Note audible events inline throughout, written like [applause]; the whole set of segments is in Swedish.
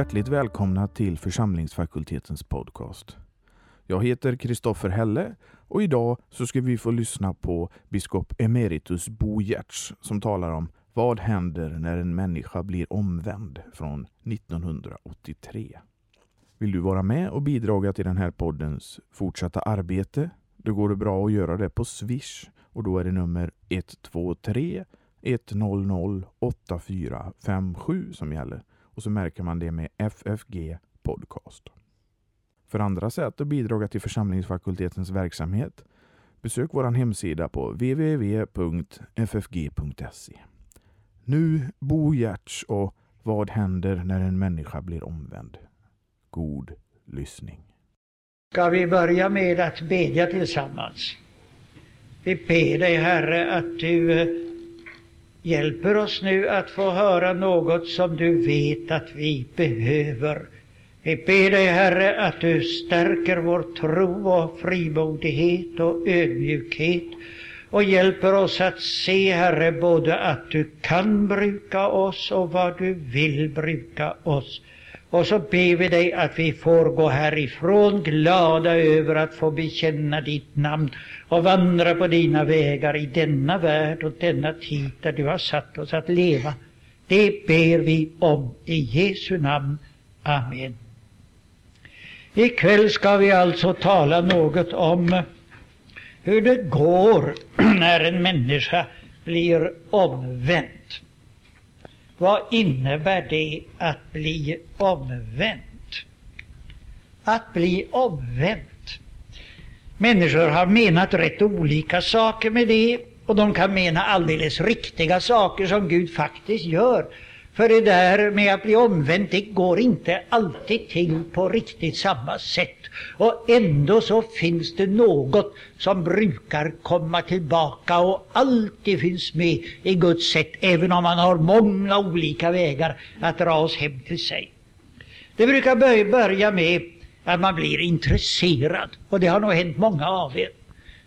hjärtligt välkomna till församlingsfakultetens podcast. Jag heter Kristoffer Helle och idag så ska vi få lyssna på biskop emeritus Bo Giertz som talar om vad händer när en människa blir omvänd från 1983. Vill du vara med och bidra till den här poddens fortsatta arbete? Då går det bra att göra det på Swish och då är det nummer 123 100 8457 som gäller och så märker man det med FFG Podcast. För andra sätt att bidra till församlingsfakultetens verksamhet besök vår hemsida på www.ffg.se. Nu Bo Giertz och Vad händer när en människa blir omvänd? God lyssning. Ska vi börja med att bedja tillsammans? Vi ber dig Herre att du eh, hjälper oss nu att få höra något som du vet att vi behöver. Vi ber dig Herre att du stärker vår tro och frimodighet och ödmjukhet och hjälper oss att se, Herre, både att du kan bruka oss och vad du vill bruka oss. Och så ber vi dig att vi får gå härifrån glada över att få bekänna ditt namn och vandra på dina vägar i denna värld och denna tid där du har satt oss att leva. Det ber vi om i Jesu namn. Amen. Ikväll ska vi alltså tala något om hur det går [clears throat] när en människa blir omvänd. Vad innebär det att bli omvänd? Att bli omvänd. Människor har menat rätt olika saker med det och de kan mena alldeles riktiga saker som Gud faktiskt gör. För det där med att bli omvänd, det går inte alltid till på riktigt samma sätt. Och ändå så finns det något som brukar komma tillbaka och alltid finns med i Guds sätt, även om man har många olika vägar att dra oss hem till sig. Det brukar börja med att man blir intresserad, och det har nog hänt många av er.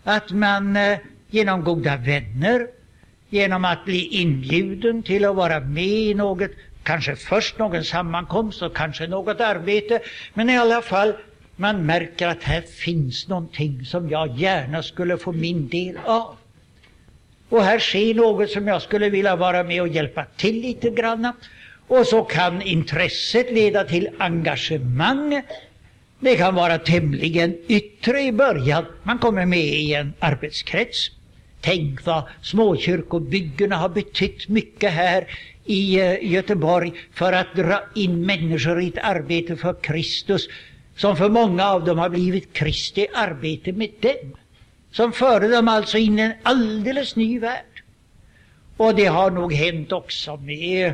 Att man eh, genom goda vänner genom att bli inbjuden till att vara med i något, kanske först någon sammankomst och kanske något arbete, men i alla fall man märker att här finns någonting som jag gärna skulle få min del av. Och här sker något som jag skulle vilja vara med och hjälpa till lite grann. Och så kan intresset leda till engagemang. Det kan vara tämligen yttre i början. Man kommer med i en arbetskrets. Tänk vad småkyrkobyggena har betytt mycket här i eh, Göteborg för att dra in människor i ett arbete för Kristus som för många av dem har blivit Kristi arbete med dem. Som förde dem alltså in i en alldeles ny värld. Och det har nog hänt också med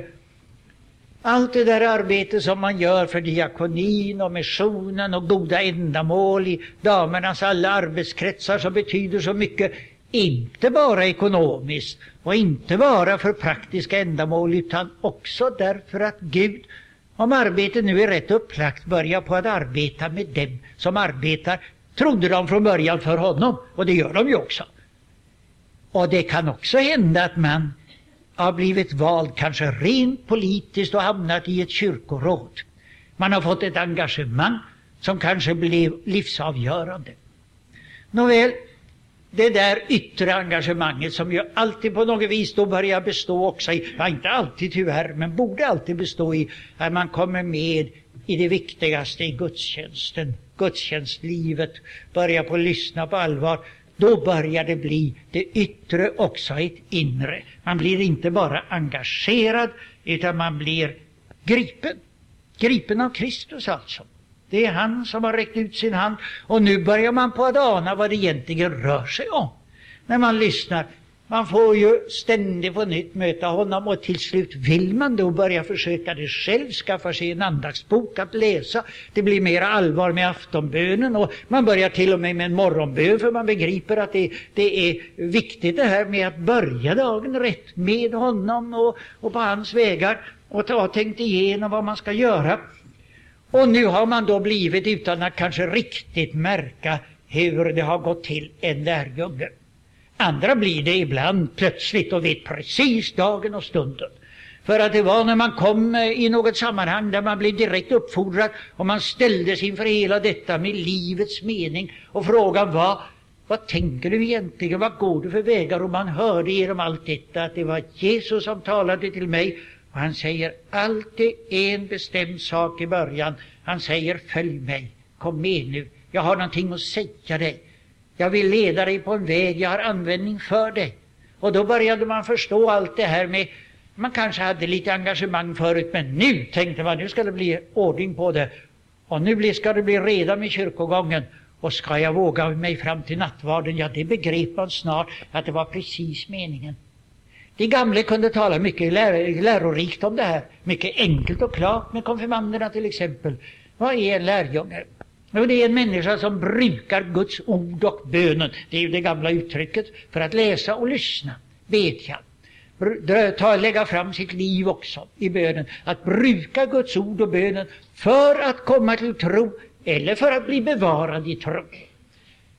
allt det där arbete som man gör för diakonin och missionen och goda ändamål i damernas alla arbetskretsar som betyder så mycket inte bara ekonomiskt och inte bara för praktiska ändamål utan också därför att Gud, om arbetet nu är rätt upplagt, börjar på att arbeta med dem som arbetar, trodde de från början för honom, och det gör de ju också. Och det kan också hända att man har blivit vald, kanske rent politiskt och hamnat i ett kyrkoråd. Man har fått ett engagemang som kanske blev livsavgörande. Nåväl, det där yttre engagemanget som ju alltid på något vis då börjar bestå också i, ja inte alltid tyvärr, men borde alltid bestå i att man kommer med i det viktigaste i gudstjänsten, gudstjänstlivet, börjar på att lyssna på allvar. Då börjar det bli det yttre också ett inre. Man blir inte bara engagerad utan man blir gripen. Gripen av Kristus alltså. Det är han som har räckt ut sin hand och nu börjar man på att ana vad det egentligen rör sig om. När man lyssnar. Man får ju ständigt på nytt möta honom och till slut vill man då börja försöka det själv, skaffa sig en andaktsbok att läsa. Det blir mer allvar med aftonbönen och man börjar till och med med en morgonbön för man begriper att det, det är viktigt det här med att börja dagen rätt med honom och, och på hans vägar och ha tänkt igenom vad man ska göra. Och nu har man då blivit, utan att kanske riktigt märka hur det har gått till, en lärjunge. Andra blir det ibland plötsligt och vet precis dagen och stunden. För att det var när man kom eh, i något sammanhang där man blev direkt uppfordrad och man ställdes inför hela detta med livets mening och frågan var vad tänker du egentligen? Vad går du för vägar? Och man hörde genom allt detta att det var Jesus som talade till mig. Och han säger alltid en bestämd sak i början. Han säger följ mig, kom med nu. Jag har någonting att säga dig. Jag vill leda dig på en väg, jag har användning för dig. Och då började man förstå allt det här med man kanske hade lite engagemang förut, men nu tänkte man nu ska det bli ordning på det. Och nu ska det bli reda med kyrkogången. Och ska jag våga mig fram till nattvarden? Ja, det begrep man snart att det var precis meningen. De gamla kunde tala mycket lär, lärorikt om det här, mycket enkelt och klart med konfirmanderna till exempel. Vad är en lärjunge? Jo, det är en människa som brukar Guds ord och bönen. Det är ju det gamla uttrycket för att läsa och lyssna, bedja. Ta, lägga fram sitt liv också i bönen. Att bruka Guds ord och bönen för att komma till tro eller för att bli bevarad i tro.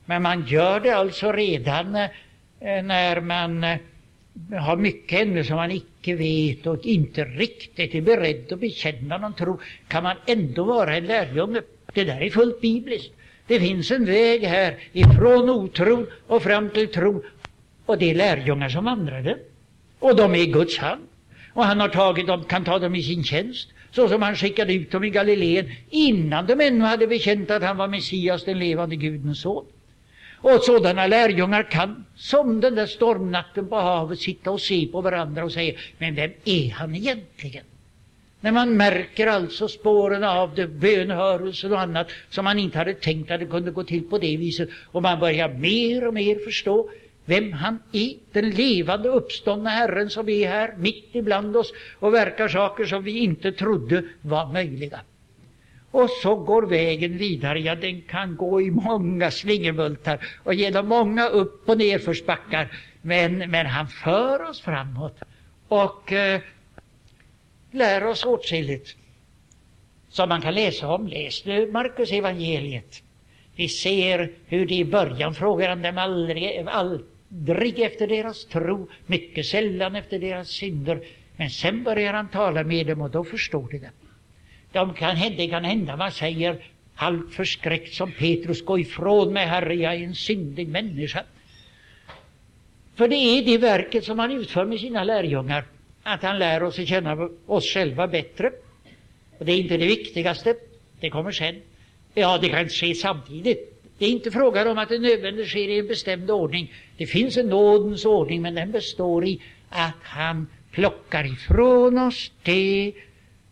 Men man gör det alltså redan eh, när man eh, har mycket ännu som man icke vet och inte riktigt är beredd att bekänna någon tro, kan man ändå vara en lärjunge. Det där är fullt bibliskt. Det finns en väg här ifrån otro och fram till tro och det är lärjungar som vandrade. Och de är i Guds hand. Och han har tagit dem, kan ta dem i sin tjänst så som han skickade ut dem i Galileen innan de ännu hade bekänt att han var Messias, den levande Gudens son. Och sådana lärjungar kan, som den där stormnatten på havet, sitta och se på varandra och säga, men vem är han egentligen? När man märker alltså spåren av det, bönhörelsen och annat som man inte hade tänkt att det kunde gå till på det viset. Och man börjar mer och mer förstå vem han är, den levande uppståndna Herren som är här mitt ibland oss och verkar saker som vi inte trodde var möjliga. Och så går vägen vidare, ja den kan gå i många slingerbultar och genom många upp och nerförsbackar. Men, men han för oss framåt och eh, lär oss åtskilligt som man kan läsa om. Läs nu Markus evangeliet. Vi ser hur det i början frågar han dem aldrig, aldrig efter deras tro, mycket sällan efter deras synder. Men sen börjar han tala med dem och då förstår de det. De kan, det kan hända man säger halvt förskräckt som Petrus, gå ifrån mig Herre, jag är en syndig människa. För det är det verket som han utför med sina lärjungar, att han lär oss att känna oss själva bättre. Och det är inte det viktigaste, det kommer sen. Ja, det kan ske samtidigt. Det är inte frågan om att det nödvändigt sker i en bestämd ordning. Det finns en nådens ordning, men den består i att han plockar ifrån oss det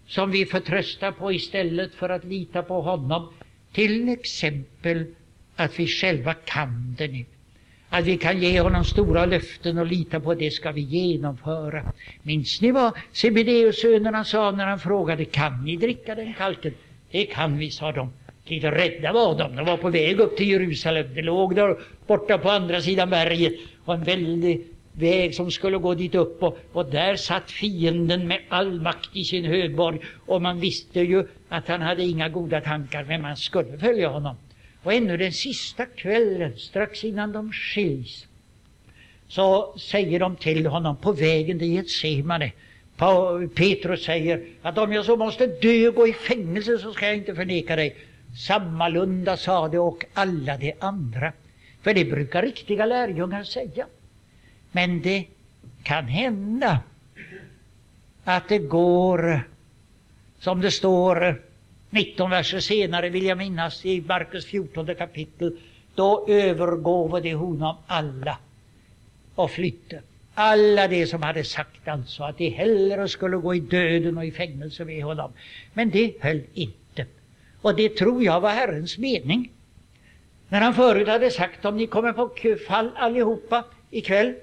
som vi förtröstar på istället för att lita på honom. Till exempel att vi själva kan det nu. Att vi kan ge honom stora löften och lita på att det ska vi genomföra. Minns ni vad Sebedeus sönerna sa när han frågade kan ni dricka den kalken? Det kan vi, sa de. Lite rädda var de. De var på väg upp till Jerusalem. Det låg där borta på andra sidan berget och en väldig väg som skulle gå dit upp och, och där satt fienden med all makt i sin högborg och man visste ju att han hade inga goda tankar men man skulle följa honom. Och ännu den sista kvällen, strax innan de skiljs, så säger de till honom på vägen till Getsemane Petrus säger att om jag så måste dö och gå i fängelse så ska jag inte förneka dig. Sammalunda sade och alla de andra. För det brukar riktiga lärjungar säga. Men det kan hända att det går, som det står 19 verser senare vill jag minnas i Markus 14 kapitel, då övergåvo de honom alla och flytte. Alla de som hade sagt alltså att de hellre skulle gå i döden och i fängelse med honom. Men det höll inte. Och det tror jag var Herrens mening. När han förut hade sagt om ni kommer på fall allihopa ikväll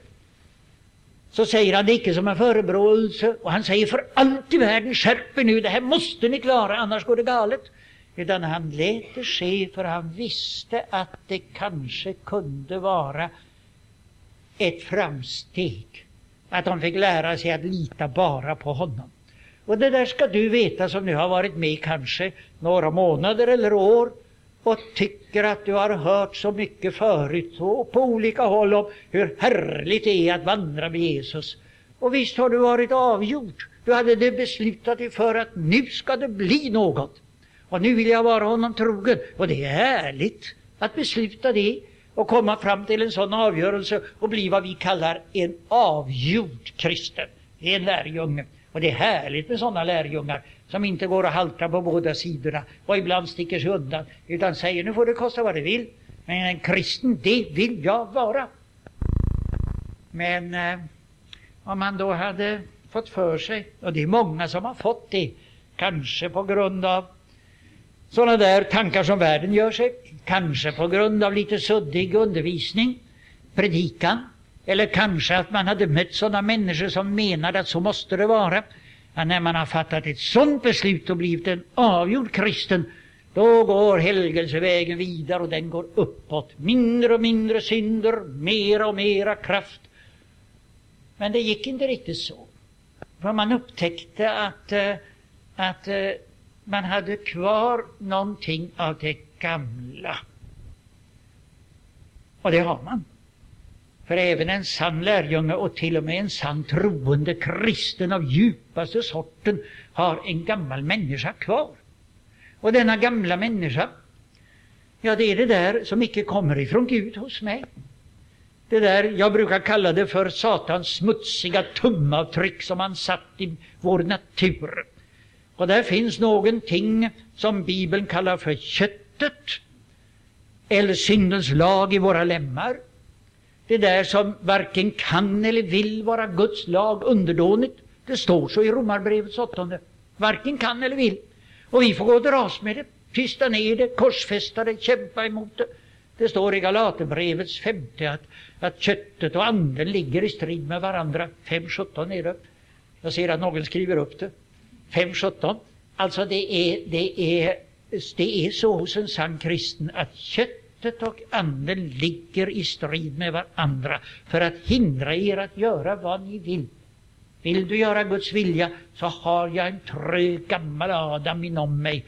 så säger han det icke som en förebråelse och han säger för allt i världen skärp er nu, det här måste ni klara annars går det galet. Utan han lät det ske för han visste att det kanske kunde vara ett framsteg. Att de fick lära sig att lita bara på honom. Och det där ska du veta som nu har varit med kanske några månader eller år och tycker att du har hört så mycket förut och på olika håll om hur härligt det är att vandra med Jesus. Och visst har du varit avgjord. Du hade det beslutat dig för att nu ska det bli något. Och nu vill jag vara honom trogen. Och det är härligt att besluta det och komma fram till en sån avgörelse och bli vad vi kallar en avgjord kristen. Det är en lärjunge. Och det är härligt med sådana lärjungar som inte går och haltar på båda sidorna och ibland sticker sig undan utan säger nu får det kosta vad det vill. Men en kristen, det vill jag vara. Men eh, om man då hade fått för sig, och det är många som har fått det, kanske på grund av sådana där tankar som världen gör sig, kanske på grund av lite suddig undervisning, predikan, eller kanske att man hade mött sådana människor som menade att så måste det vara. Att när man har fattat ett sådant beslut och blivit en avgjord kristen, då går helgelsevägen vidare och den går uppåt. Mindre och mindre synder, mera och mera kraft. Men det gick inte riktigt så. För man upptäckte att, eh, att eh, man hade kvar någonting av det gamla. Och det har man. För även en sann lärjunge och till och med en sann troende kristen av djupaste sorten har en gammal människa kvar. Och denna gamla människa, ja det är det där som icke kommer ifrån Gud hos mig. Det där, jag brukar kalla det för Satans smutsiga tumavtryck som han satt i vår natur. Och där finns någonting som Bibeln kallar för köttet, eller syndens lag i våra lemmar. Det där som varken kan eller vill vara Guds lag underdånigt. Det står så i Romarbrevets åttonde. Varken kan eller vill. Och vi får gå och dras med det, tysta ner det, korsfästa det, kämpa emot det. Det står i Galaterbrevets femte att, att köttet och anden ligger i strid med varandra. 5.17 är det. Jag ser att någon skriver upp det. 5.17. Alltså det är, det, är, det är så hos en sann kristen att kött köttet och anden ligger i strid med varandra för att hindra er att göra vad ni vill. Vill du göra Guds vilja så har jag en trög gammal Adam inom mig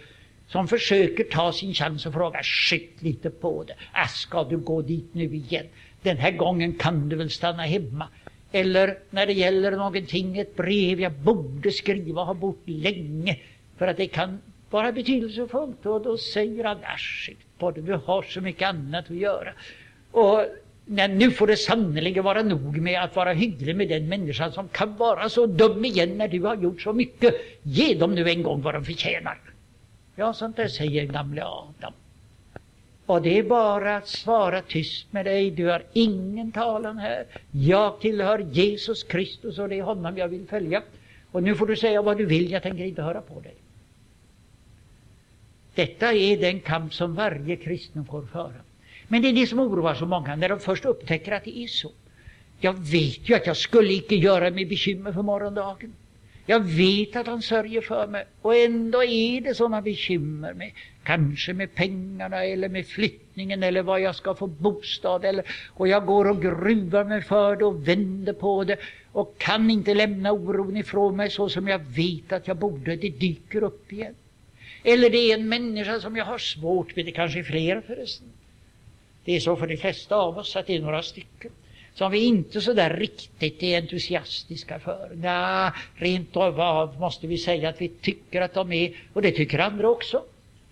som försöker ta sin chans och fråga skit lite på det. Äh, ska du gå dit nu igen? Den här gången kan du väl stanna hemma. Eller när det gäller någonting, ett brev jag borde skriva, och har bort länge, för att det kan vara betydelsefullt. Och då säger han, äsch, på det, du har så mycket annat att göra. Och men nu får det sannerligen vara nog med att vara hygglig med den människan som kan vara så dum igen när du har gjort så mycket. Ge dem nu en gång vad de förtjänar. Ja, sånt där säger gamle Adam. Och det är bara att svara tyst med dig. Du har ingen talan här. Jag tillhör Jesus Kristus och det är honom jag vill följa. Och nu får du säga vad du vill, jag tänker inte höra på dig. Detta är den kamp som varje kristen får föra. Men det är det som oroar så många när de först upptäcker att det är så. Jag vet ju att jag skulle icke göra mig bekymmer för morgondagen. Jag vet att han sörjer för mig och ändå är det sådana bekymmer med kanske med pengarna eller med flyttningen eller var jag ska få bostad eller och jag går och gruvar mig för det och vänder på det och kan inte lämna oron ifrån mig så som jag vet att jag borde. Det dyker upp igen. Eller det är en människa som jag har svårt med, det kanske är flera förresten. Det är så för de flesta av oss att det är några stycken som vi inte så där riktigt är entusiastiska för. Nja, rent av måste vi säga att vi tycker att de är, och det tycker andra också,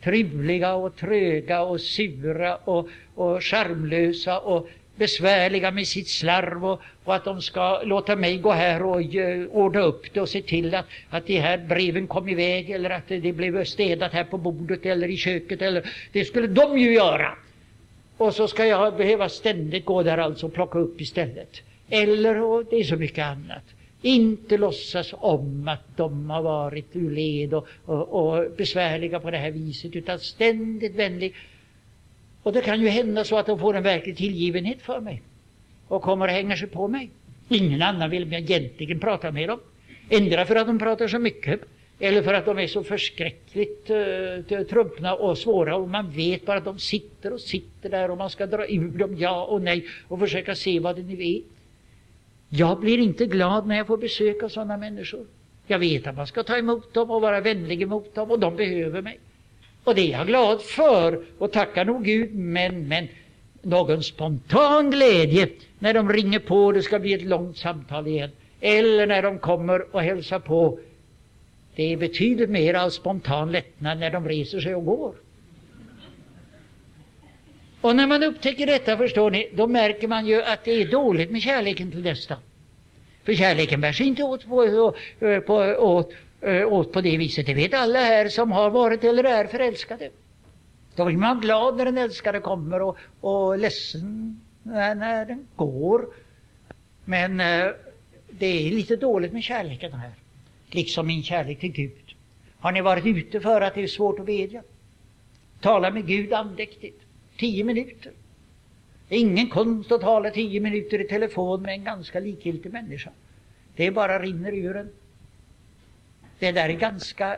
truliga och tröga och sura och, och charmlösa och besvärliga med sitt slarv och, och, att de ska låta mig gå här och uh, ordna upp det och se till att, att de här breven kom iväg eller att det blev städat här på bordet eller i köket. Eller, det skulle de ju göra. Och så ska jag behöva ständigt gå där alltså och plocka upp istället. Eller, och det är så mycket annat, inte låtsas om att de har varit ur led och, och, och besvärliga på det här viset, utan ständigt vänlig. Och det kan ju hända så att de får en verklig tillgivenhet för mig och kommer och hänger sig på mig. Ingen annan vill egentligen prata med dem. Ändra för att de pratar så mycket eller för att de är så förskräckligt uh, trumpna och svåra och man vet bara att de sitter och sitter där och man ska dra ur dem ja och nej och försöka se vad det nu är. Jag blir inte glad när jag får besöka sådana människor. Jag vet att man ska ta emot dem och vara vänlig emot dem och de behöver mig. Och det är jag glad för och tackar nog Gud men, men någon spontan glädje när de ringer på och det ska bli ett långt samtal igen eller när de kommer och hälsar på. Det är betydligt mer av spontan lättnad när de reser sig och går. Och när man upptäcker detta, förstår ni, då märker man ju att det är dåligt med kärleken till nästan. För kärleken bär sig inte åt på, på, åt, Eh, åt på det viset. Det vet alla här som har varit eller är förälskade. Då blir man glad när den älskade kommer och, och ledsen när, när den går. Men eh, det är lite dåligt med kärleken här. Liksom min kärlek till Gud. Har ni varit ute för att det är svårt att bedja? Tala med Gud andäktigt. Tio minuter. Det är ingen konst att tala tio minuter i telefon med en ganska likgiltig människa. Det bara rinner ur en. Det där är ganska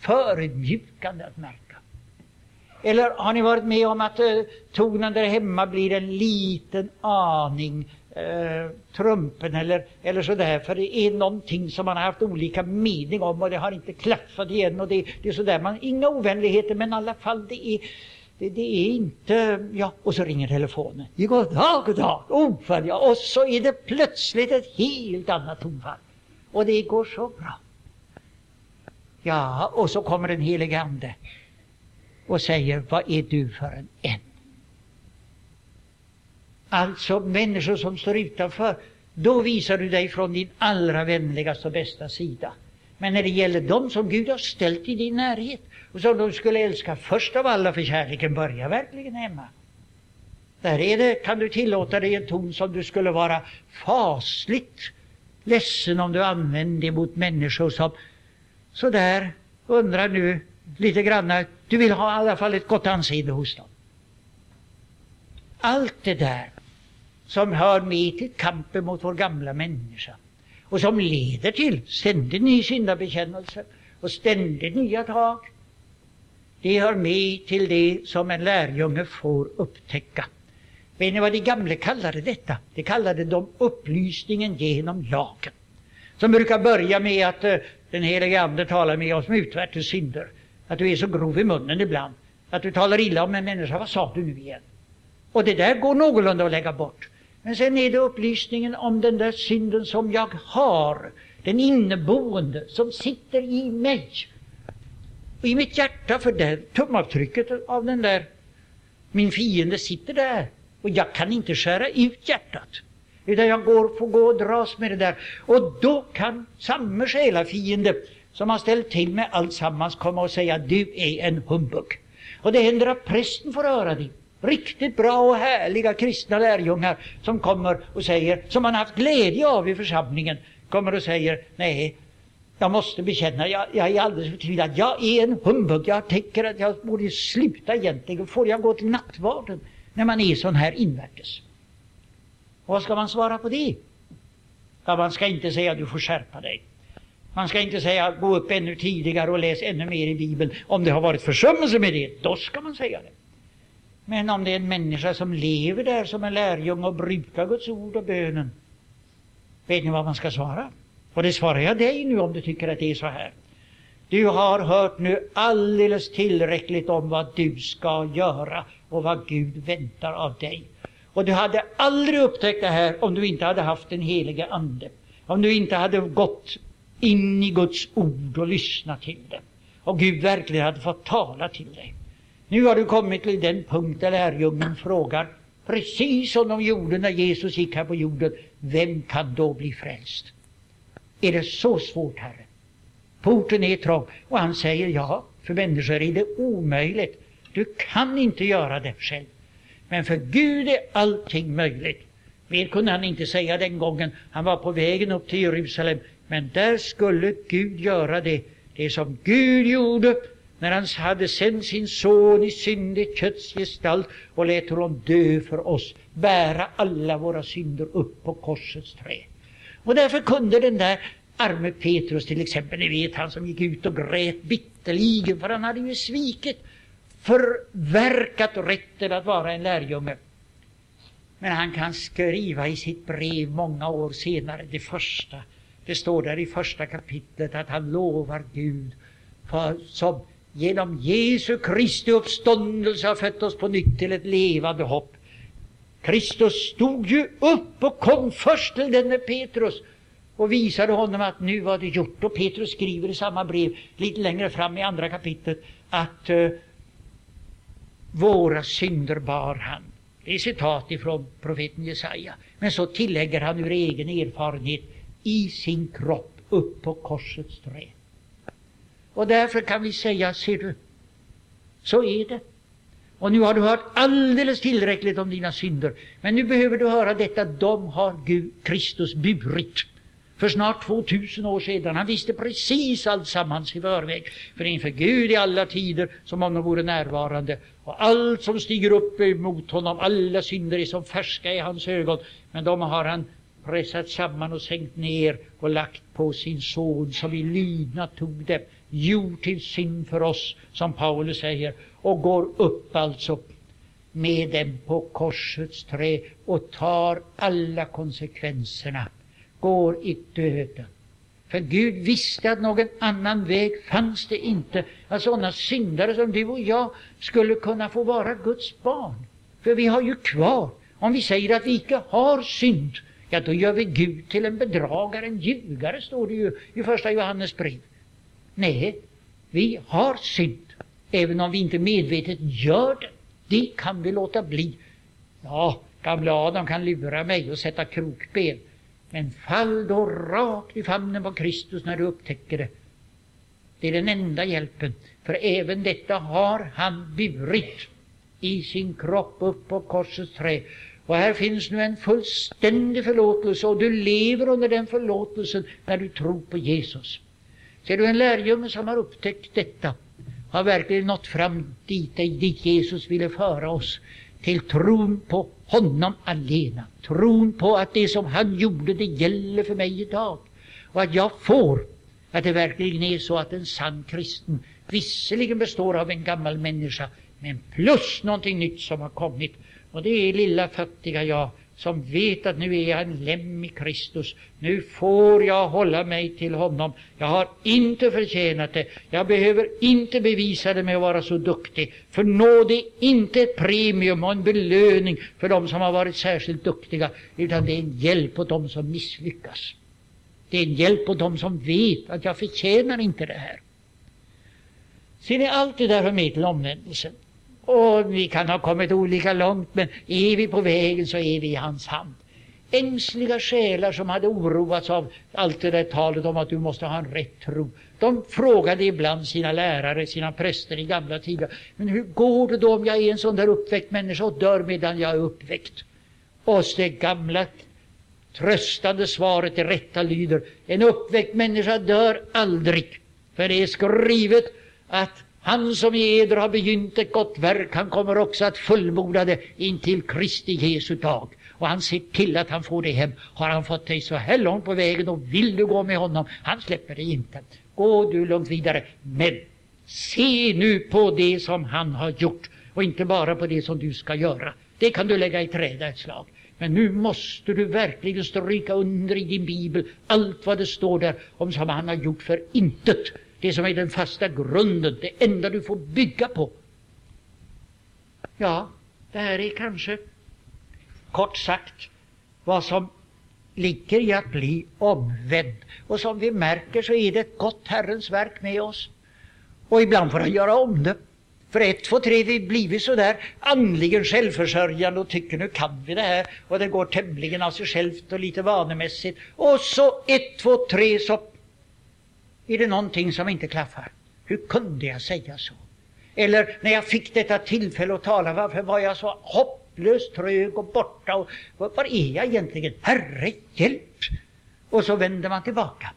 förödmjukande att märka. Eller har ni varit med om att eh, tonen där hemma blir en liten aning eh, trumpen eller, eller sådär, för det är någonting som man har haft olika mening om och det har inte klaffat igen och det, det är sådär, man, inga ovänligheter men i alla fall det är det, det, är inte, ja, och så ringer telefonen. God dag, god dag, Oh, ja, och så är det plötsligt ett helt annat tonfall. Och det går så bra. Ja, och så kommer den helige Ande och säger, vad är du för en en? Alltså människor som står utanför, då visar du dig från din allra vänligaste och bästa sida. Men när det gäller dem som Gud har ställt i din närhet och som de skulle älska först av alla, för kärleken börjar verkligen hemma. Där är det, kan du tillåta dig en ton som du skulle vara fasligt ledsen om du använde mot människor som sådär undrar nu lite grann, du vill ha i alla fall ett gott anseende hos dem. Allt det där som hör med till kampen mot vår gamla människa och som leder till ständigt ny syndabekännelse och ständigt nya tag. Det hör med till det som en lärjunge får upptäcka. Vet ni vad de gamla kallade detta? De kallade de upplysningen genom lagen. Som brukar börja med att eh, den helige Ande talar med oss om utvärtes synder. Att du är så grov i munnen ibland. Att du talar illa om en människa. Vad sa du nu igen? Och det där går någorlunda att lägga bort. Men sen är det upplysningen om den där synden som jag har. Den inneboende som sitter i mig. Och i mitt hjärta, för där tumavtrycket av den där, min fiende sitter där. Och jag kan inte skära ut hjärtat. Utan jag går, får gå och dras med det där. Och då kan samma själafiende som har ställt till med alltsammans komma och säga du är en humbug. Och det händer att prästen får höra det. Riktigt bra och härliga kristna lärjungar som kommer och säger, som man haft glädje av i församlingen, kommer och säger nej, jag måste bekänna, jag, jag är alldeles förtvivlad. Jag är en humbug. Jag tänker att jag borde sluta egentligen. Får jag gå till nattvarden när man är sån här invärtes? Vad ska man svara på det? Ja, man ska inte säga du får skärpa dig. Man ska inte säga gå upp ännu tidigare och läs ännu mer i Bibeln. Om det har varit försummelse med det, då ska man säga det. Men om det är en människa som lever där som en lärjunge och brukar Guds ord och bönen, vet ni vad man ska svara? Och det svarar jag dig nu om du tycker att det är så här. Du har hört nu alldeles tillräckligt om vad du ska göra och vad Gud väntar av dig. Och du hade aldrig upptäckt det här om du inte hade haft den helige Ande. Om du inte hade gått in i Guds ord och lyssnat till det. Och Gud verkligen hade fått tala till dig. Nu har du kommit till den punkt där lärjungen frågar, precis som de gjorde när Jesus gick här på jorden, vem kan då bli frälst? Är det så svårt, Herre? Porten är trång. Och han säger, ja, för människor är det omöjligt. Du kan inte göra det själv. Men för Gud är allting möjligt. Mer kunde han inte säga den gången han var på vägen upp till Jerusalem. Men där skulle Gud göra det, det som Gud gjorde när han hade sänt sin son i syndigt kötts gestalt och lät honom dö för oss, bära alla våra synder upp på korsets trä. Och därför kunde den där arme Petrus till exempel, ni vet han som gick ut och grät bitterligen för han hade ju svikit, förverkat rätten att vara en lärjunge. Men han kan skriva i sitt brev många år senare, det första det står där i första kapitlet att han lovar Gud för, som genom Jesu Kristi uppståndelse har fött oss på nytt till ett levande hopp. Kristus stod ju upp och kom först till denne Petrus och visade honom att nu var det gjort. Och Petrus skriver i samma brev, lite längre fram i andra kapitlet, att uh, våra synder bar han. Det är citat ifrån profeten Jesaja. Men så tillägger han ur egen erfarenhet i sin kropp upp på korsets trä. Och därför kan vi säga, ser du, så är det. Och nu har du hört alldeles tillräckligt om dina synder. Men nu behöver du höra detta, de har Gud, Kristus burit. För snart 2000 år sedan. Han visste precis alltsammans i förväg. För inför Gud i alla tider, som om de vore närvarande. Och allt som stiger upp emot honom, alla synder är som färska i hans ögon. Men de har han pressat samman och sänkt ner och lagt på sin son som i lydnad tog dem. gjort till synd för oss, som Paulus säger, och går upp alltså med dem på korsets trä och tar alla konsekvenserna, går i döden. För Gud visste att någon annan väg fanns det inte. Att sådana syndare som du och jag skulle kunna få vara Guds barn. För vi har ju kvar, om vi säger att vi icke har synd, ja då gör vi Gud till en bedragare, en ljugare, står det ju i första Johannes brev. Nej, vi har synd, även om vi inte medvetet gör det. Det kan vi låta bli. Ja, gamla Adam kan lura mig och sätta krokben. Men fall då rakt i famnen på Kristus när du upptäcker det. Det är den enda hjälpen. För även detta har han burit i sin kropp upp på korsets trä. Och här finns nu en fullständig förlåtelse och du lever under den förlåtelsen när du tror på Jesus. Ser du en lärjunge som har upptäckt detta har verkligen nått fram dit, dit Jesus ville föra oss till tron på honom alena. Tron på att det som han gjorde, det gäller för mig idag. Och att jag får, att det verkligen är så att en sann kristen visserligen består av en gammal människa, men plus någonting nytt som har kommit. Och det är lilla fattiga jag som vet att nu är jag en lem i Kristus. Nu får jag hålla mig till honom. Jag har inte förtjänat det. Jag behöver inte bevisa det med att vara så duktig. För nåd är inte ett premium och en belöning för dem som har varit särskilt duktiga, utan det är en hjälp åt dem som misslyckas. Det är en hjälp åt dem som vet att jag förtjänar inte det här. Ser ni, allt det där hör med till omvändelsen. Och vi kan ha kommit olika långt, men är vi på vägen så är vi i hans hand. Ängsliga själar som hade oroats av allt det där talet om att du måste ha en rätt tro. De frågade ibland sina lärare, sina präster i gamla tider. Men hur går det då om jag är en sån där uppväckt människa och dör medan jag är uppväckt? Och det gamla tröstande svaret det rätta lyder. En uppväckt människa dör aldrig. För det är skrivet att han som i eder har begynt ett gott verk, han kommer också att fullborda det intill Kristi Jesu dag. Och han ser till att han får det hem. Har han fått dig så här långt på vägen och vill du gå med honom, han släpper dig inte. Gå du långt vidare. Men se nu på det som han har gjort och inte bara på det som du ska göra. Det kan du lägga i träda ett slag. Men nu måste du verkligen stryka under i din bibel allt vad det står där om som han har gjort för intet det som är den fasta grunden, det enda du får bygga på. Ja, det här är kanske kort sagt vad som ligger i att bli omvänd. Och som vi märker så är det ett gott Herrens verk med oss. Och ibland får han göra om det. För ett, två, tre, vi blivit så där andligen självförsörjande och tycker nu kan vi det här och det går tämligen av sig självt och lite vanemässigt. Och så ett, två, tre så är det någonting som inte klaffar. Hur kunde jag säga så? Eller när jag fick detta tillfälle att tala, varför var jag så hopplöst trög och borta? Och, var är jag egentligen? Herre, hjälp! Och så vänder man tillbaka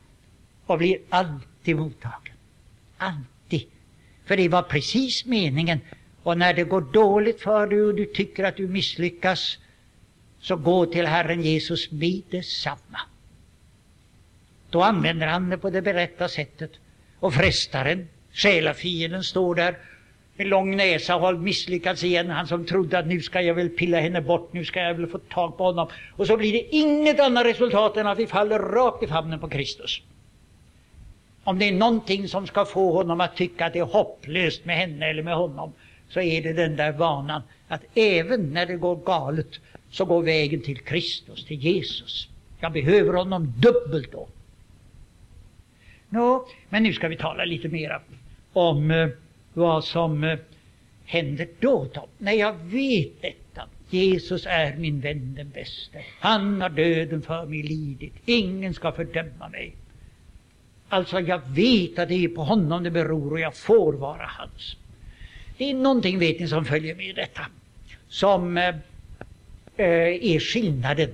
och blir alltid mottagen. Alltid. För det var precis meningen. Och när det går dåligt för dig och du tycker att du misslyckas, så gå till Herren Jesus med detsamma. Då använder han det på det berätta sättet. Och frestaren, själafienden, står där med lång näsa och har misslyckats igen. Han som trodde att nu ska jag väl pilla henne bort, nu ska jag väl få tag på honom. Och så blir det inget annat resultat än att vi faller rakt i famnen på Kristus. Om det är någonting som ska få honom att tycka att det är hopplöst med henne eller med honom, så är det den där vanan att även när det går galet så går vägen till Kristus, till Jesus. Jag behöver honom dubbelt då. No, men nu ska vi tala lite mera om eh, vad som eh, händer då, då. När jag vet detta. Jesus är min vän den bäste. Han har döden för mig lidit. Ingen ska fördöma mig. Alltså, jag vet att det är på honom det beror och jag får vara hans. Det är någonting, vet ni, som följer med detta. Som eh, eh är skillnaden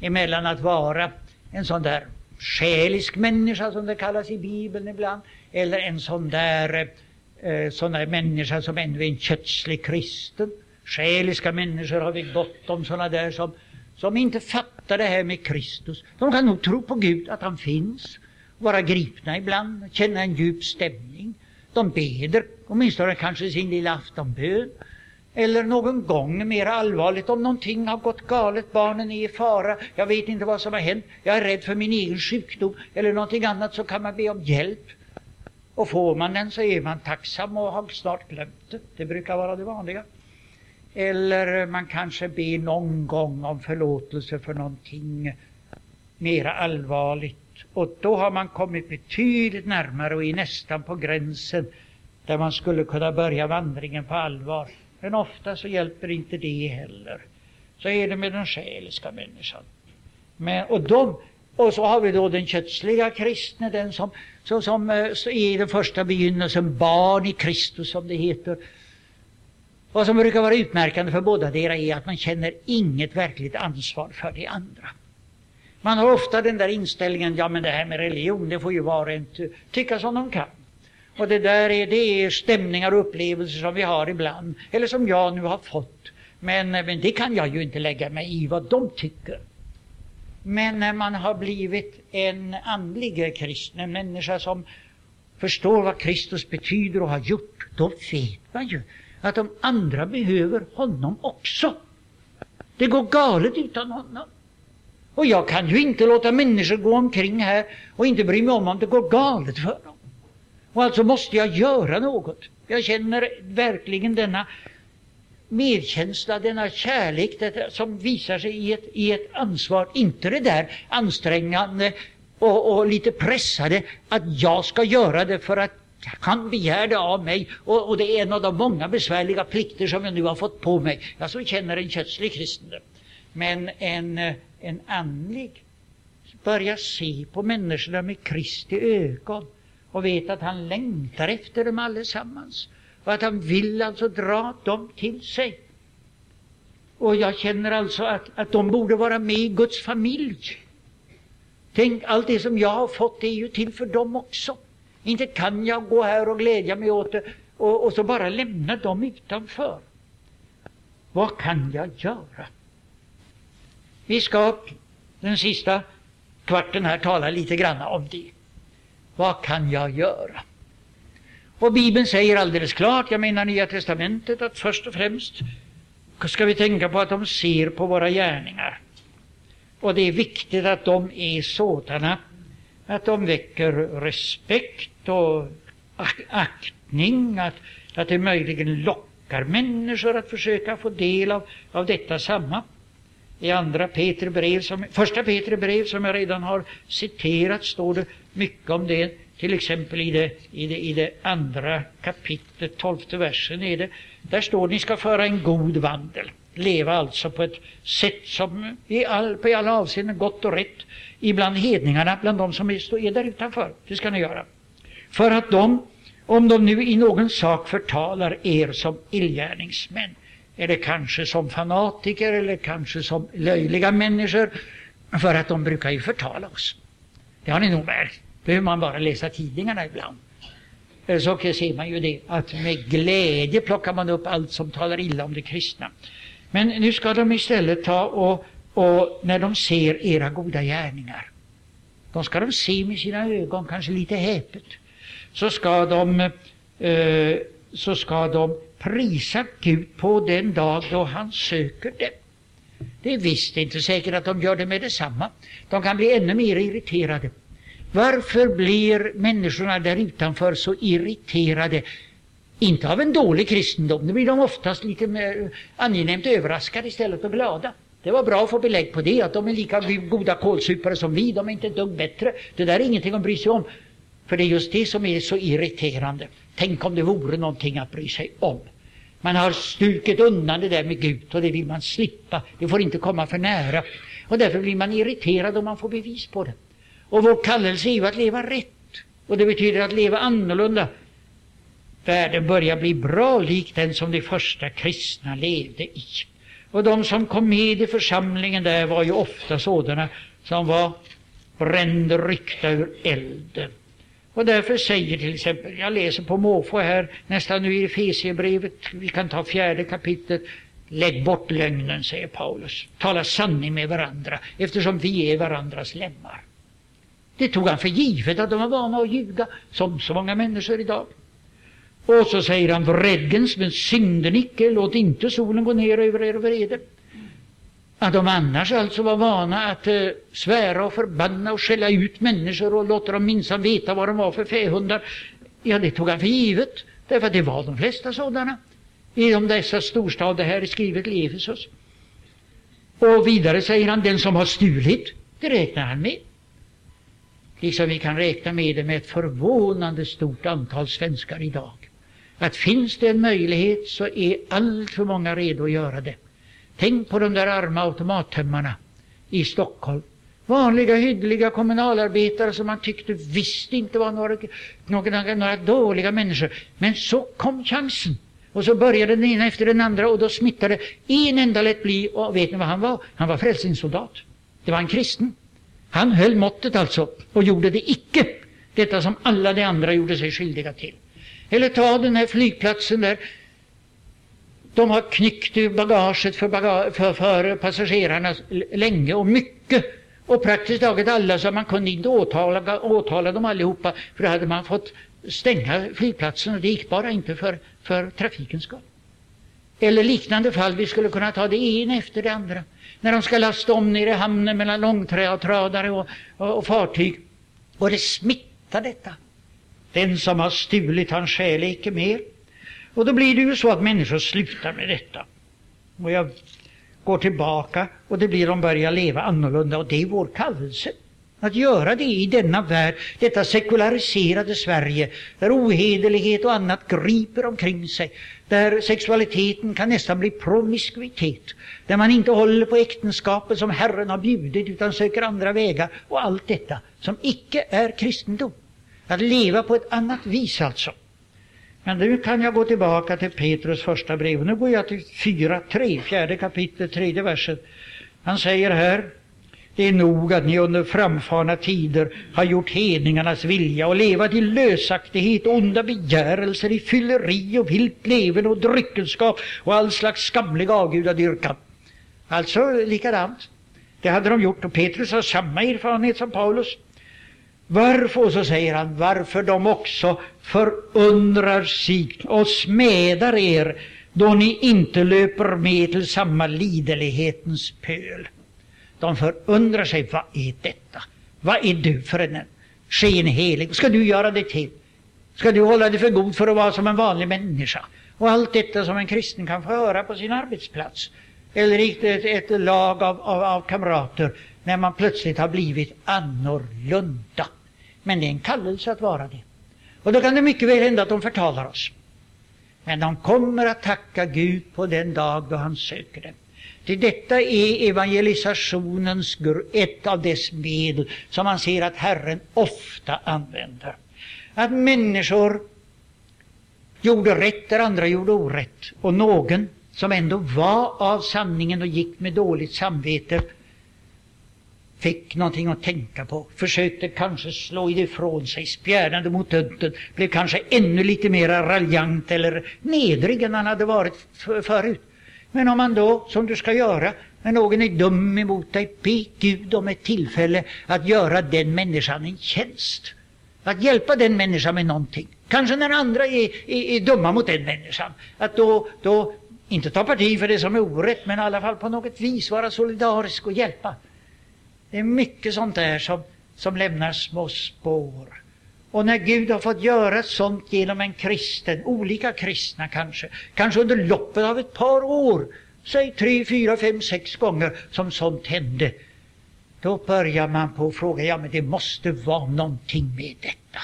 emellan att vara en sån där själisk människa som det kallas i Bibeln ibland, eller en sån där, eh, sån där människa som ännu är en kötslig kristen. Själiska människor har vi gott om, såna där som, som inte fattar det här med Kristus. De kan nog tro på Gud, att han finns, vara gripna ibland, känna en djup stämning. De beder, åtminstone kanske sin lilla aftonbön. Eller någon gång mer allvarligt om någonting har gått galet, barnen är i fara, jag vet inte vad som har hänt, jag är rädd för min egen sjukdom eller någonting annat så kan man be om hjälp. Och får man den så är man tacksam och har snart glömt det. Det brukar vara det vanliga. Eller man kanske ber någon gång om förlåtelse för någonting mera allvarligt. Och då har man kommit betydligt närmare och är nästan på gränsen där man skulle kunna börja vandringen på allvar. Men ofta så hjälper inte det heller. Så är det med den själiska människan. Men, och, de, och så har vi då den kötsliga kristne, den som, så, som eh, så är i den första begynnelsen barn i Kristus, som det heter. Vad som brukar vara utmärkande för båda deras är att man känner inget verkligt ansvar för de andra. Man har ofta den där inställningen, ja men det här med religion, det får ju var och en tycka som de kan. Och det där är, det är stämningar och upplevelser som vi har ibland, eller som jag nu har fått. Men, men det kan jag ju inte lägga mig i vad de tycker. Men när man har blivit en andlig kristen, en människa som förstår vad Kristus betyder och har gjort, då vet man ju att de andra behöver honom också. Det går galet utan honom. Och jag kan ju inte låta människor gå omkring här och inte bry mig om om det går galet för dem. Och alltså måste jag göra något. Jag känner verkligen denna medkänsla, denna kärlek detta, som visar sig i ett, i ett ansvar. Inte det där ansträngande och, och lite pressade att jag ska göra det för att han begär det av mig och, och, det är en av de många besvärliga plikter som jag nu har fått på mig. Jag så känner en kötslig kristen Men en, en andlig börjar se på människorna med Kristi ögon och vet att han längtar efter dem allesammans och att han vill alltså dra dem till sig. Och jag känner alltså att, att de borde vara med i Guds familj. Tänk, allt det som jag har fått är ju till för dem också. Inte kan jag gå här och glädja mig åt det och, och så bara lämna dem utanför. Vad kan jag göra? Vi ska den sista kvarten här tala lite grann om det. Vad kan jag göra? Och Bibeln säger alldeles klart, jag menar Nya Testamentet, att först och främst ska vi tänka på att de ser på våra gärningar. Och det är viktigt att de är sådana att de väcker respekt och aktning, att, att det möjligen lockar människor att försöka få del av, av detta samma. I andra Peter brev som, första Peter brev som jag redan har citerat står det mycket om det. Till exempel i det, i det, i det andra kapitlet, tolfte versen är det. Där står ni ska föra en god vandel. Leva alltså på ett sätt som i all, på alla avseenden gott och rätt ibland hedningarna, bland de som är, är där utanför. Det ska ni göra. För att de, om de nu i någon sak förtalar er som illgärningsmän, eller kanske som fanatiker eller kanske som löjliga människor, för att de brukar ju förtala oss. Det har ni nog märkt. behöver man bara läsa tidningarna ibland. Eh, så ser man ju det, att med glädje plockar man upp allt som talar illa om det kristna. Men nu ska de istället ta och, och när de ser era goda gärningar, de ska de se med sina ögon, kanske lite häpet, så ska de, eh, så ska de prisa Gud på den dag då han söker dem. Det är visst inte säkert att de gör det med detsamma. De kan bli ännu mer irriterade. Varför blir människorna där utanför så irriterade? Inte av en dålig kristendom, nu blir de oftast lite mer eh, angenämt överraskade istället och glada. Det var bra att få belägg på det, att de är lika goda kålsupare som vi, de är inte ett dugg bättre. Det där är ingenting att bry sig om. För det är just det som är så irriterande. Tänk om det vore någonting att bry sig om. Man har stukit undan det där med Gud och det vill man slippa. Det får inte komma för nära. Och därför blir man irriterad om man får bevis på det. Och vår kallelse är ju att leva rätt. Och det betyder att leva annorlunda. Världen börjar bli bra lik den som de första kristna levde i. Och de som kom med i församlingen där var ju ofta sådana som var bränd ryckta ur elden. Och därför säger till exempel, jag läser på måfå här, nästan nu i Efesierbrevet, vi kan ta fjärde kapitlet, Lägg bort lögnen, säger Paulus. Tala sanning med varandra, eftersom vi är varandras lemmar. Det tog han för givet att de var vana att ljuga, som så många människor idag. Och så säger han, vredgens men synden icke, låt inte solen gå ner över er vrede. Att de annars alltså var vana att eh, svära och förbanna och skälla ut människor och låta dem minsann veta vad de var för fähundar. Ja, det tog han för givet, därför att det var de flesta sådana i de dessa storstäder här är skrivet i Efesos. Och vidare säger han, den som har stulit, det räknar han med. Liksom vi kan räkna med det med ett förvånande stort antal svenskar idag. Att finns det en möjlighet så är allt för många redo att göra det. Tänk på de där arma automattömmarna i Stockholm. Vanliga hyggliga kommunalarbetare som man tyckte visst inte var några, några, några dåliga människor. Men så kom chansen. Och så började den ena efter den andra och då smittade en enda lätt bli. Och vet ni vad han var? Han var frälsningssoldat. Det var en kristen. Han höll måttet alltså och gjorde det icke. Detta som alla de andra gjorde sig skyldiga till. Eller ta den här flygplatsen där de har knyckt ur bagaget för, baga för, för passagerarna länge och mycket. Och praktiskt taget alla, så man kunde inte åtala, åtala dem allihopa, för då hade man fått stänga flygplatsen och det gick bara inte för, för trafikens skull. Eller liknande fall, vi skulle kunna ta det ena efter det andra. När de ska lasta om nere i hamnen mellan långtradare och, och, och fartyg. Och det smittar detta. Den som har stulit, han stjäl icke mer. Och då blir det ju så att människor slutar med detta. Och jag går tillbaka och det blir de börjar leva annorlunda och det är vår kallelse. Att göra det i denna värld, detta sekulariserade Sverige, där ohederlighet och annat griper omkring sig, där sexualiteten kan nästan bli promiskuitet, där man inte håller på äktenskapet som Herren har bjudit utan söker andra vägar och allt detta som icke är kristendom. Att leva på ett annat vis alltså. Men nu kan jag gå tillbaka till Petrus första brev. Nu går jag till 4.3, fjärde kapitlet, tredje versen. Han säger här det är nog att ni under framfarna tider har gjort hedningarnas vilja och levat i lösaktighet, onda begärelser, i fylleri och vilt leven och dryckenskap och all slags skamlig avgudadyrkan. Alltså likadant. Det hade de gjort och Petrus har samma erfarenhet som Paulus. Varför, så säger han, varför de också förundrar sig och smädar er då ni inte löper med till samma liderlighetens pöl. De förundrar sig, vad är detta? Vad är du för en skenhelig? Ska du göra det till? Ska du hålla dig för god för att vara som en vanlig människa? Och allt detta som en kristen kan få höra på sin arbetsplats. Eller i ett, ett lag av, av, av kamrater när man plötsligt har blivit annorlunda. Men det är en kallelse att vara det. Och då kan det mycket väl hända att de förtalar oss. Men de kommer att tacka Gud på den dag då han söker dem. Till detta är evangelisationens ett av dess medel som man ser att Herren ofta använder. Att människor gjorde rätt där andra gjorde orätt och någon som ändå var av sanningen och gick med dåligt samvete fick någonting att tänka på, försökte kanske slå ifrån sig, spjärnade mot tönten, blev kanske ännu lite mer raljant eller nedrig än han hade varit förut. Men om man då, som du ska göra, när någon är dum emot dig, be Gud om ett tillfälle att göra den människan en tjänst. Att hjälpa den människan med någonting. Kanske när andra är, är, är dumma mot den människan. Att då, då inte ta parti för det som är orätt, men i alla fall på något vis vara solidarisk och hjälpa. Det är mycket sånt där som, som lämnar små spår. Och när Gud har fått göra sånt genom en kristen, olika kristna kanske, kanske under loppet av ett par år, säg tre, fyra, fem, sex gånger som sånt hände, då börjar man på att fråga, ja men det måste vara någonting med detta.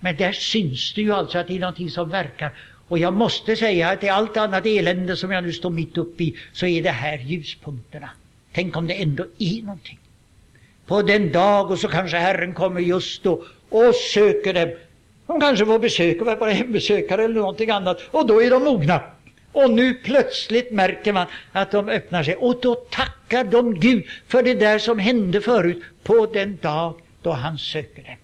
Men där syns det ju alltså att det är någonting som verkar. Och jag måste säga att i allt annat elände som jag nu står mitt uppe i, så är det här ljuspunkterna. Tänk om det ändå är någonting. På den dag och så kanske Herren kommer just då och söker dem. De kanske får besök av bara hembesökare eller någonting annat och då är de mogna. Och nu plötsligt märker man att de öppnar sig och då tackar de Gud för det där som hände förut på den dag då han söker dem.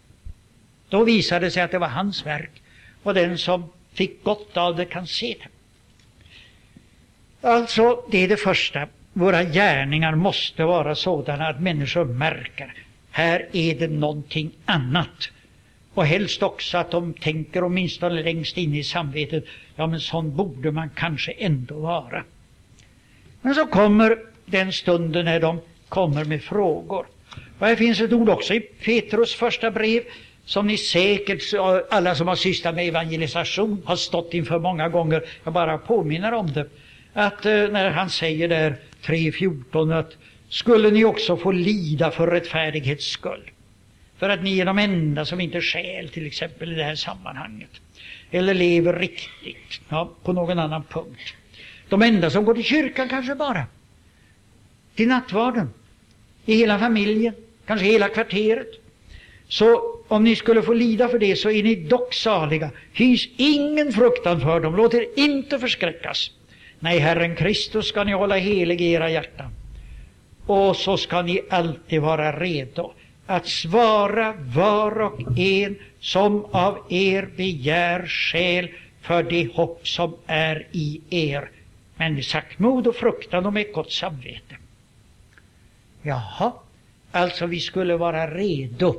Då visade det sig att det var hans verk och den som fick gott av det kan se det. Alltså, det är det första. Våra gärningar måste vara sådana att människor märker här är det någonting annat. Och helst också att de tänker åtminstone längst in i samvetet, ja men sån borde man kanske ändå vara. Men så kommer den stunden när de kommer med frågor. Och här finns ett ord också i Petrus första brev som ni säkert, alla som har sysslat med evangelisation, har stått inför många gånger. Jag bara påminner om det. Att eh, när han säger där 3.14 att skulle ni också få lida för rättfärdighets skull. För att ni är de enda som inte skäl till exempel i det här sammanhanget. Eller lever riktigt ja, på någon annan punkt. De enda som går till kyrkan kanske bara. Till nattvarden. I hela familjen, kanske hela kvarteret. Så om ni skulle få lida för det så är ni dock saliga. Hys ingen fruktan för dem, låt er inte förskräckas. Nej, Herren Kristus ska ni hålla helig i era hjärtan. Och så ska ni alltid vara redo att svara var och en som av er begär skäl för det hopp som är i er, men med saktmod och fruktan och med gott samvete. Jaha, alltså vi skulle vara redo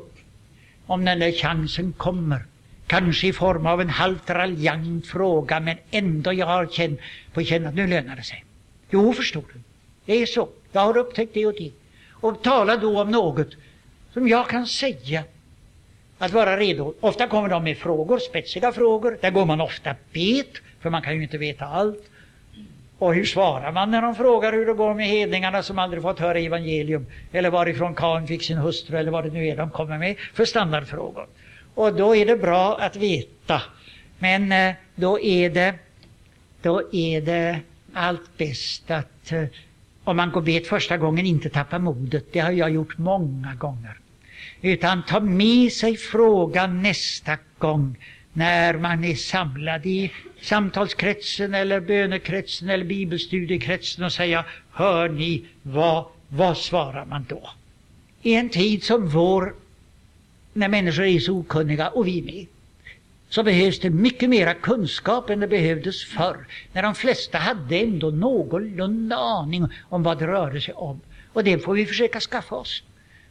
om den där chansen kommer. Kanske i form av en halvt raljant fråga, men ändå jag har känt, på känna att nu lönar det sig. Jo, förstår du, det är så. Jag har upptäckt det och det. Och tala då om något som jag kan säga att vara redo. Ofta kommer de med frågor, spetsiga frågor. Där går man ofta bet, för man kan ju inte veta allt. Och hur svarar man när de frågar hur det går med hedningarna som aldrig fått höra evangelium? Eller varifrån Kain fick sin hustru, eller vad det nu är de kommer med för standardfrågor. Och då är det bra att veta. Men eh, då är det, då är det allt bäst att eh, om man går bet första gången inte tappa modet. Det har jag gjort många gånger. Utan ta med sig frågan nästa gång när man är samlad i samtalskretsen eller bönekretsen eller bibelstudiekretsen och säga Hör ni, vad, vad svarar man då? I en tid som vår, när människor är så okunniga, och vi med, så behövs det mycket mera kunskap än det behövdes förr, när de flesta hade ändå någorlunda aning om vad det rörde sig om. Och det får vi försöka skaffa oss.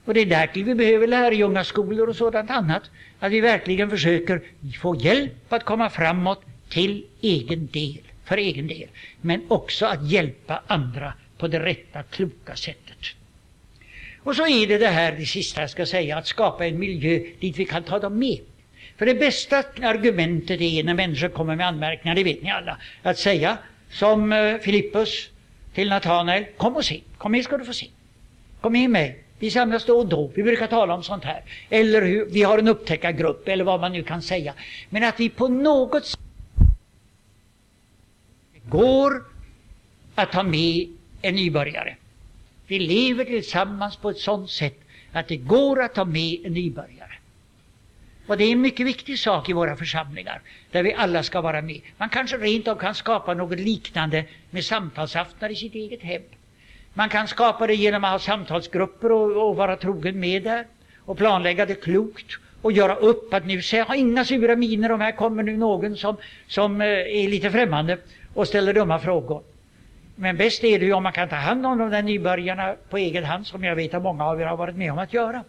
Och det är därtill vi behöver lärjungaskolor och sådant annat, att vi verkligen försöker få hjälp att komma framåt till egen del, för egen del, men också att hjälpa andra på det rätta, kloka sättet. Och så är det det här, det sista jag ska säga, att skapa en miljö dit vi kan ta dem med. För det bästa argumentet är när människor kommer med anmärkningar, det vet ni alla, att säga som eh, Filippus till Natanael, kom och se, kom med ska du få se. Kom med mig, vi samlas då och då, vi brukar tala om sånt här. Eller hur, vi har en upptäckargrupp, eller vad man nu kan säga. Men att vi på något sätt går att ta med en nybörjare. Vi lever tillsammans på ett sådant sätt att det går att ta med en nybörjare. Och det är en mycket viktig sak i våra församlingar, där vi alla ska vara med. Man kanske rent av kan skapa något liknande med samtalsaftnar i sitt eget hem. Man kan skapa det genom att ha samtalsgrupper och, och vara trogen med där och planlägga det klokt och göra upp att nu har inga sura miner om här kommer nu någon som, som eh, är lite främmande och ställer dumma frågor. Men bäst är det ju om man kan ta hand om de där nybörjarna på egen hand som jag vet att många av er har varit med om att göra.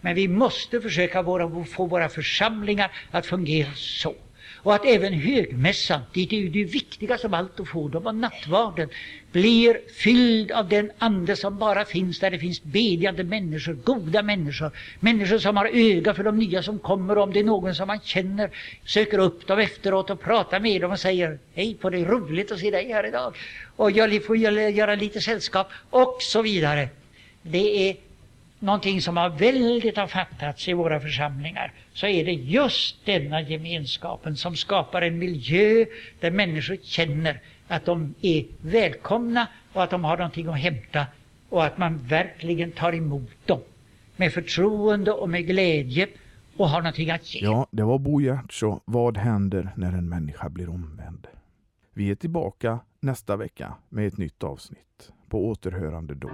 Men vi måste försöka våra, få våra församlingar att fungera så. Och att även högmässan, det är ju det viktigaste av allt att få dem, och nattvarden blir fylld av den ande som bara finns där det finns bedjande människor, goda människor, människor som har öga för de nya som kommer. Om det är någon som man känner, söker upp dem efteråt och pratar med dem och säger Hej på dig, roligt att se dig här idag. Och jag får göra lite sällskap och så vidare. Det är någonting som har väldigt har fattats i våra församlingar så är det just denna gemenskapen som skapar en miljö där människor känner att de är välkomna och att de har någonting att hämta och att man verkligen tar emot dem med förtroende och med glädje och har någonting att ge. Ja, det var Bo Giertz Vad händer när en människa blir omvänd? Vi är tillbaka nästa vecka med ett nytt avsnitt. På återhörande då.